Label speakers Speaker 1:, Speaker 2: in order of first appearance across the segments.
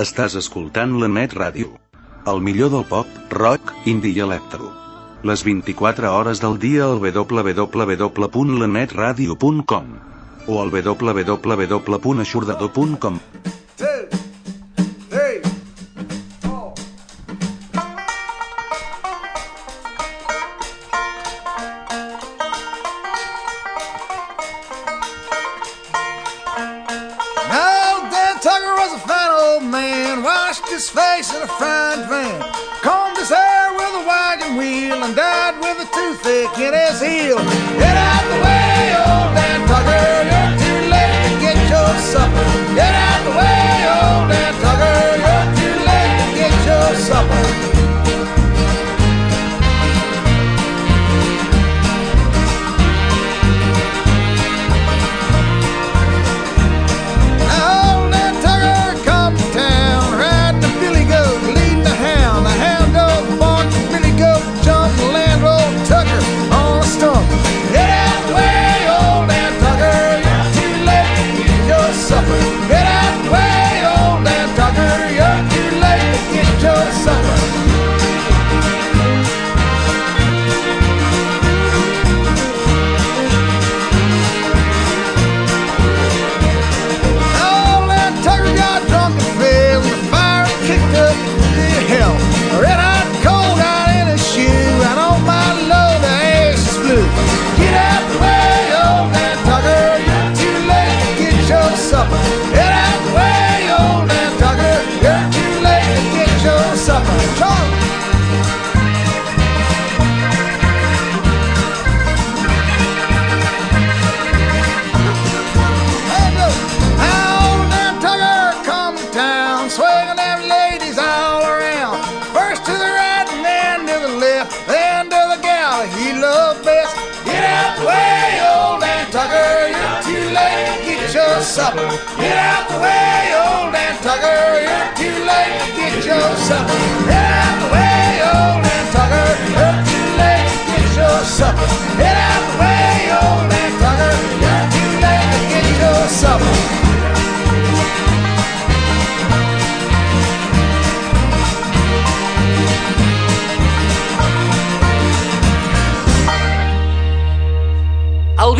Speaker 1: Estàs escoltant la Net Ràdio. El millor del pop, rock, indie i electro. Les 24 hores del dia al www.lanetradio.com o al www.aixordador.com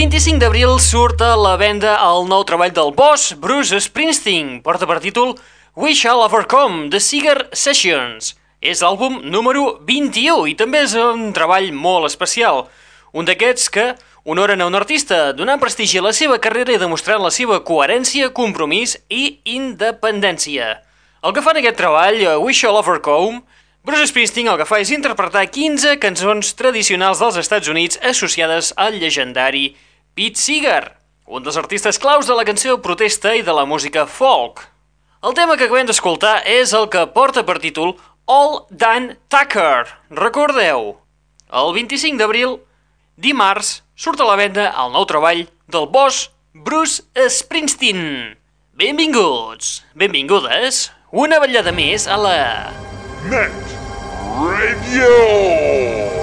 Speaker 2: 25 d'abril surt a la venda el nou treball del boss Bruce Springsteen. Porta per títol We Shall Overcome, The Seeger Sessions. És l'àlbum número 21 i també és un treball molt especial. Un d'aquests que honoren a un artista, donant prestigi a la seva carrera i demostrant la seva coherència, compromís i independència. El que fa en aquest treball, eh, We Shall Overcome, Bruce Springsteen el que fa és interpretar 15 cançons tradicionals dels Estats Units associades al llegendari Pete Seeger, un dels artistes claus de la canció protesta i de la música folk. El tema que acabem d'escoltar és el que porta per títol All Dan Tucker. Recordeu, el 25 d'abril, dimarts, surt a la venda el nou treball del boss Bruce Springsteen. Benvinguts, benvingudes, una ballada més a la...
Speaker 3: Net Radio.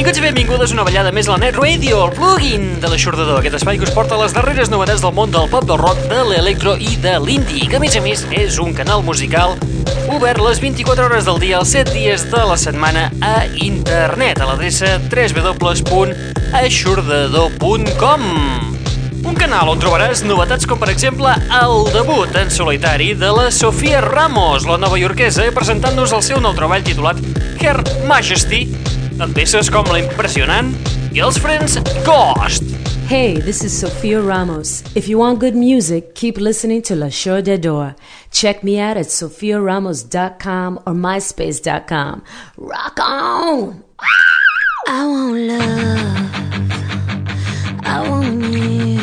Speaker 2: Benvinguts i benvingudes una ballada més a la Net Radio, el plugin de l'aixordador, aquest espai que us porta les darreres novetats del món del pop, del rock, de l'electro i de l'indie, que a més a més és un canal musical obert les 24 hores del dia, els 7 dies de la setmana a internet, a l'adreça www.aixordador.com un canal on trobaràs novetats com per exemple el debut en solitari de la Sofia Ramos, la nova iorquesa, presentant-nos el seu nou treball titulat Her Majesty, amb peces com la impressionant i els frens Ghost.
Speaker 4: Hey, this is Sophia Ramos. If you want good music, keep listening to La Show de Door. Check me out at sophiaramos.com or myspace.com. Rock on! I want love. I want you.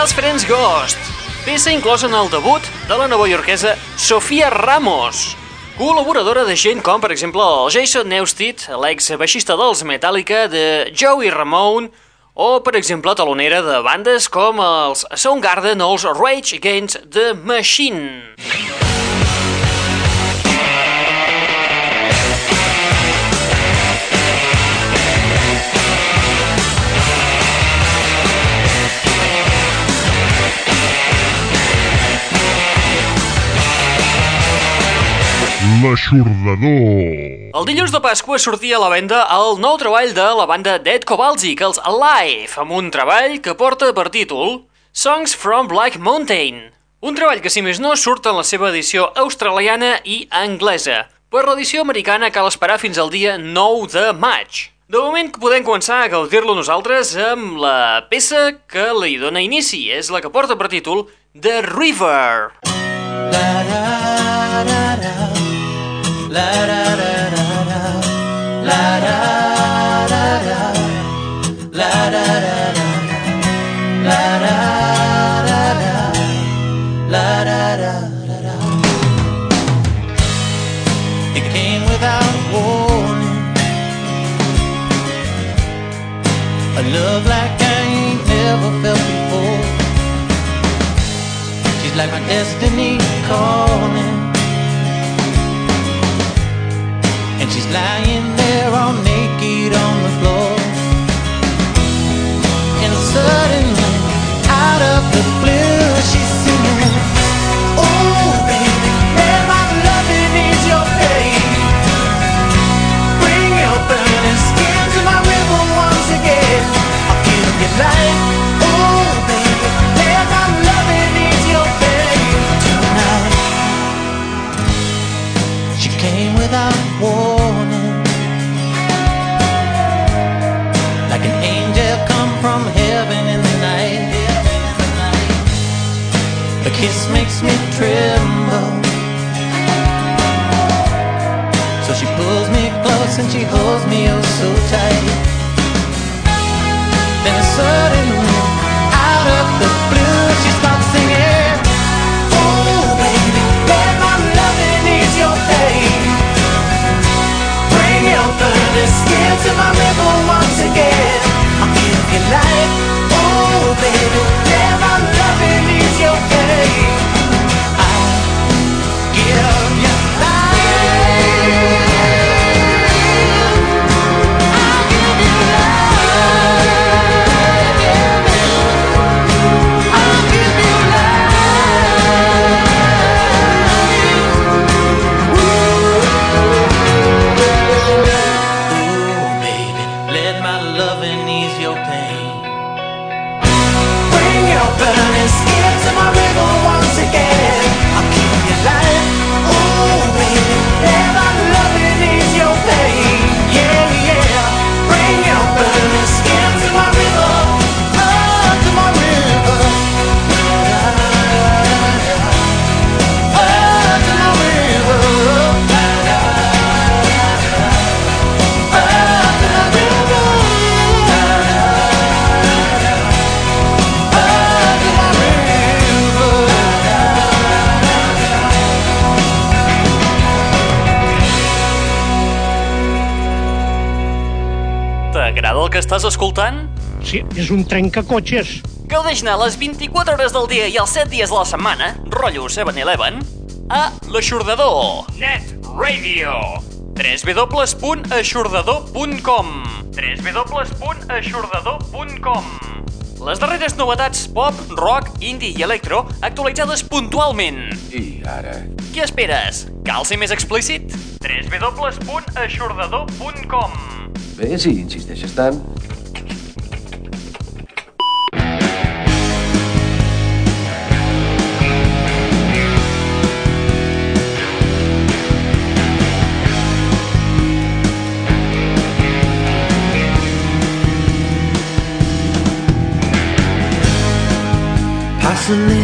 Speaker 2: Els Friends Ghost, peça inclosa en el debut de la novaiorquesa Sofia Ramos, col·laboradora de gent com, per exemple, el Jason Newsted, l'ex-baixista dels Metallica, de Joey Ramone, o, per exemple, talonera de bandes com els Soundgarden o els Rage Against the Machine.
Speaker 3: L'aixordador.
Speaker 2: El dilluns de Pasqua sortia a la venda el nou treball de la banda Dead Kowalski, els Alive, amb un treball que porta per títol Songs from Black Mountain. Un treball que, si més no, surt en la seva edició australiana i anglesa. Per l'edició americana cal esperar fins al dia 9 de maig. De moment que podem començar a gaudir-lo nosaltres amb la peça que li dona inici. És la que porta per títol The River.
Speaker 5: La da da da da. La da da da. La da da da. La da da da. La da da da. It came without warning. A love like I ain't ever felt before. She's like my destiny calling. She's lying there all naked on the floor. And suddenly, out of the blue, she's and she holds me oh so tight. Then suddenly, out of the blue, she starts singing. Oh, baby, let my loving ease your pain. Bring your burning skin to my river once again. I'll give you life.
Speaker 2: El que estàs escoltant?
Speaker 6: Sí, és un trencacotxes.
Speaker 2: Gaudeix-ne les 24 hores del dia i els 7 dies de la setmana, rotllo 7-Eleven, a l'Aixordador. Net Radio. www.aixordador.com www.aixordador.com Les darreres novetats pop, rock, indie i electro actualitzades puntualment.
Speaker 7: I ara...
Speaker 2: Què esperes? Cal ser més explícit? www.aixordador.com
Speaker 7: Bé, si insisteixes tant...
Speaker 5: listening.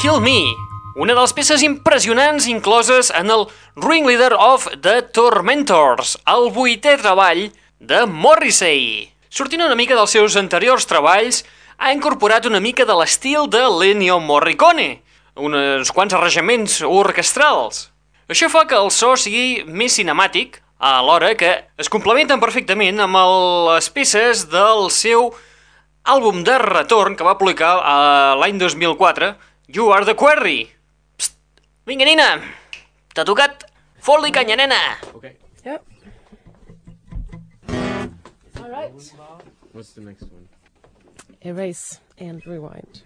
Speaker 5: Kill Me,
Speaker 2: una de les peces impressionants incloses en el Ringleader of the Tormentors, el vuitè treball de Morrissey. Sortint una mica dels seus anteriors treballs, ha incorporat una mica de l'estil de Lenio Morricone, uns quants arranjaments orquestrals. Això fa que el so sigui més cinemàtic, alhora que es complementen perfectament amb les peces del seu àlbum de retorn que va publicar eh, l'any 2004, You are the query. Psst. Vinga, nina. T'ha tocat. Fot-li canya, nena. Okay.
Speaker 8: Yep. All right.
Speaker 9: What's the next one?
Speaker 8: Erase and rewind.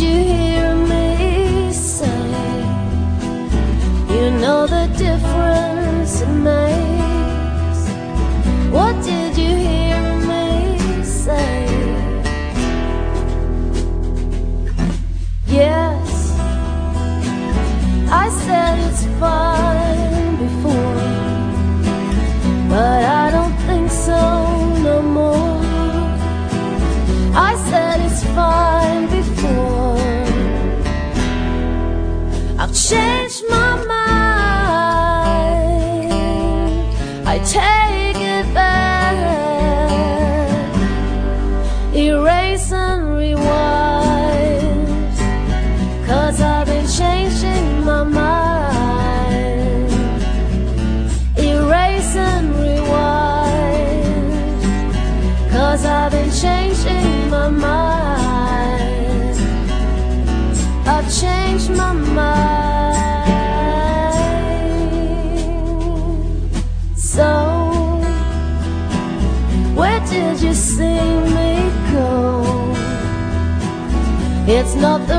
Speaker 10: you. of the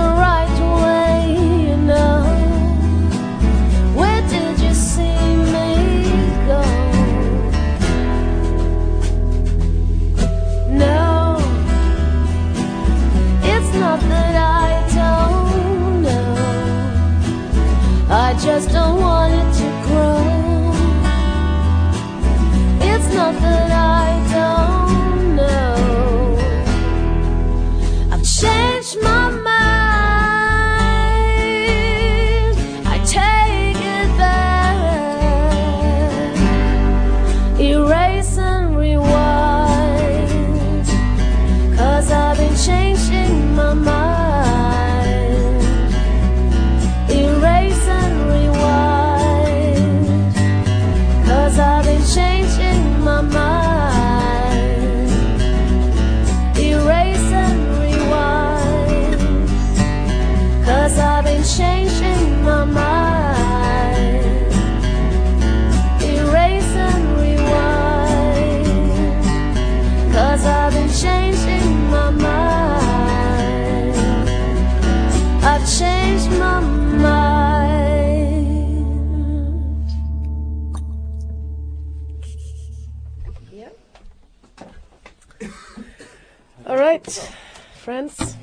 Speaker 10: Right,
Speaker 8: friends.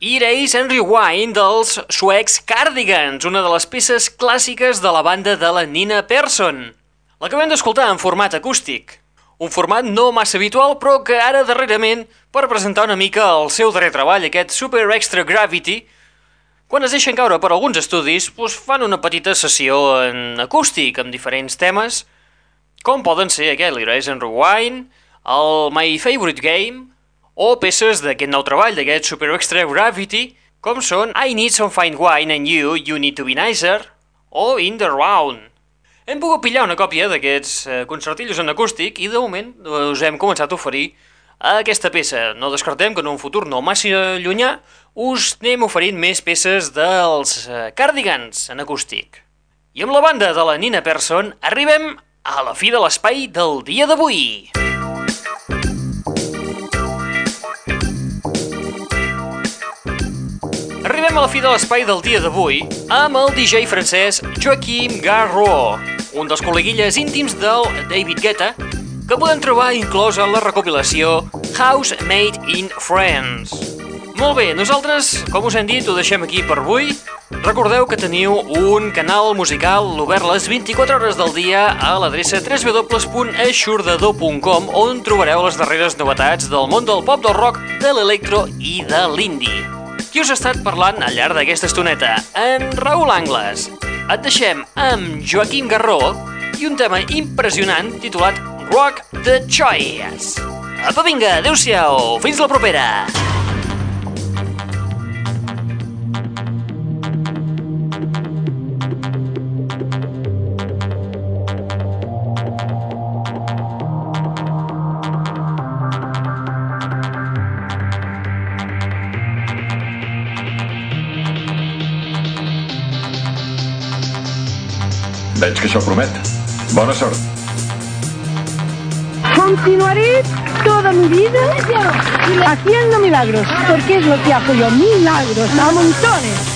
Speaker 2: Erase and Rewind dels suecs Cardigans, una de les peces clàssiques de la banda de la Nina Persson. L'acabem d'escoltar en format acústic. Un format no massa habitual, però que ara darrerament, per presentar una mica el seu darrer treball, aquest Super Extra Gravity, quan es deixen caure per alguns estudis, doncs fan una petita sessió en acústic amb diferents temes, com poden ser aquest Erase and Rewind, el My Favorite Game, o peces d'aquest nou treball, d'aquest Super Extra Gravity, com són I Need Some Fine Wine and You, You Need to Be Nicer, o In the Round. Hem pogut pillar una còpia d'aquests eh, concertillos en acústic i de moment us hem començat a oferir aquesta peça. No descartem que en un futur no massa llunyà us anem oferint més peces dels eh, Cardigans en acústic. I amb la banda de la Nina Persson arribem a la fi de l'espai del dia d'avui. Arribem a la fi de l'espai del dia d'avui amb el DJ francès Joaquim Garro, un dels col·leguilles íntims del David Guetta, que podem trobar inclòs en la recopilació House Made in France. Molt bé, nosaltres, com us hem dit, ho deixem aquí per avui. Recordeu que teniu un canal musical obert les 24 hores del dia a l'adreça www.aixordador.com on trobareu les darreres novetats del món del pop, del rock, de l'electro i de l'indie. Qui us ha estat parlant al llarg d'aquesta estoneta? En Raül Angles. Et deixem amb Joaquim Garró i un tema impressionant titulat Rock the Choice. Apa, vinga, adeu-siau, fins la propera!
Speaker 11: Veig que això promet. Bona sort.
Speaker 12: Continuaré toda mi vida haciendo milagros, porque es lo que hago yo, milagros, a montones.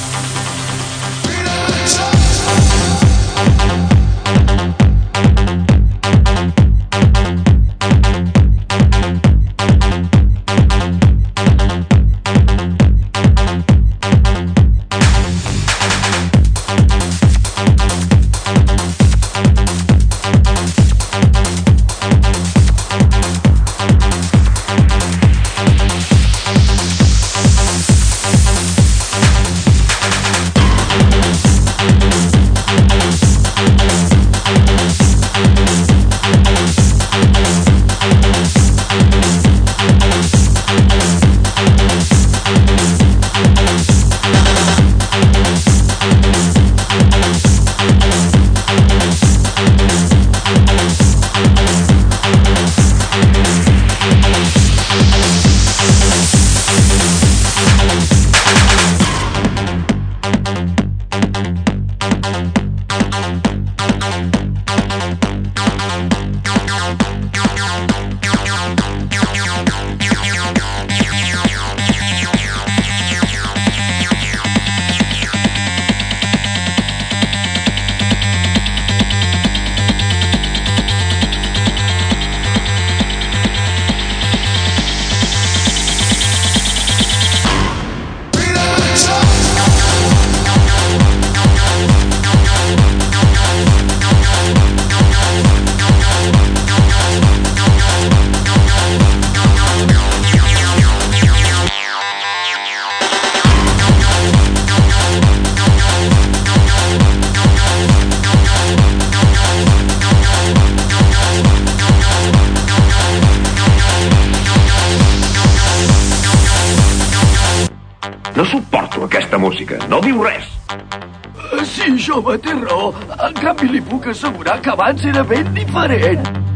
Speaker 13: Jove, té raó. En canvi, li puc assegurar que abans era ben diferent.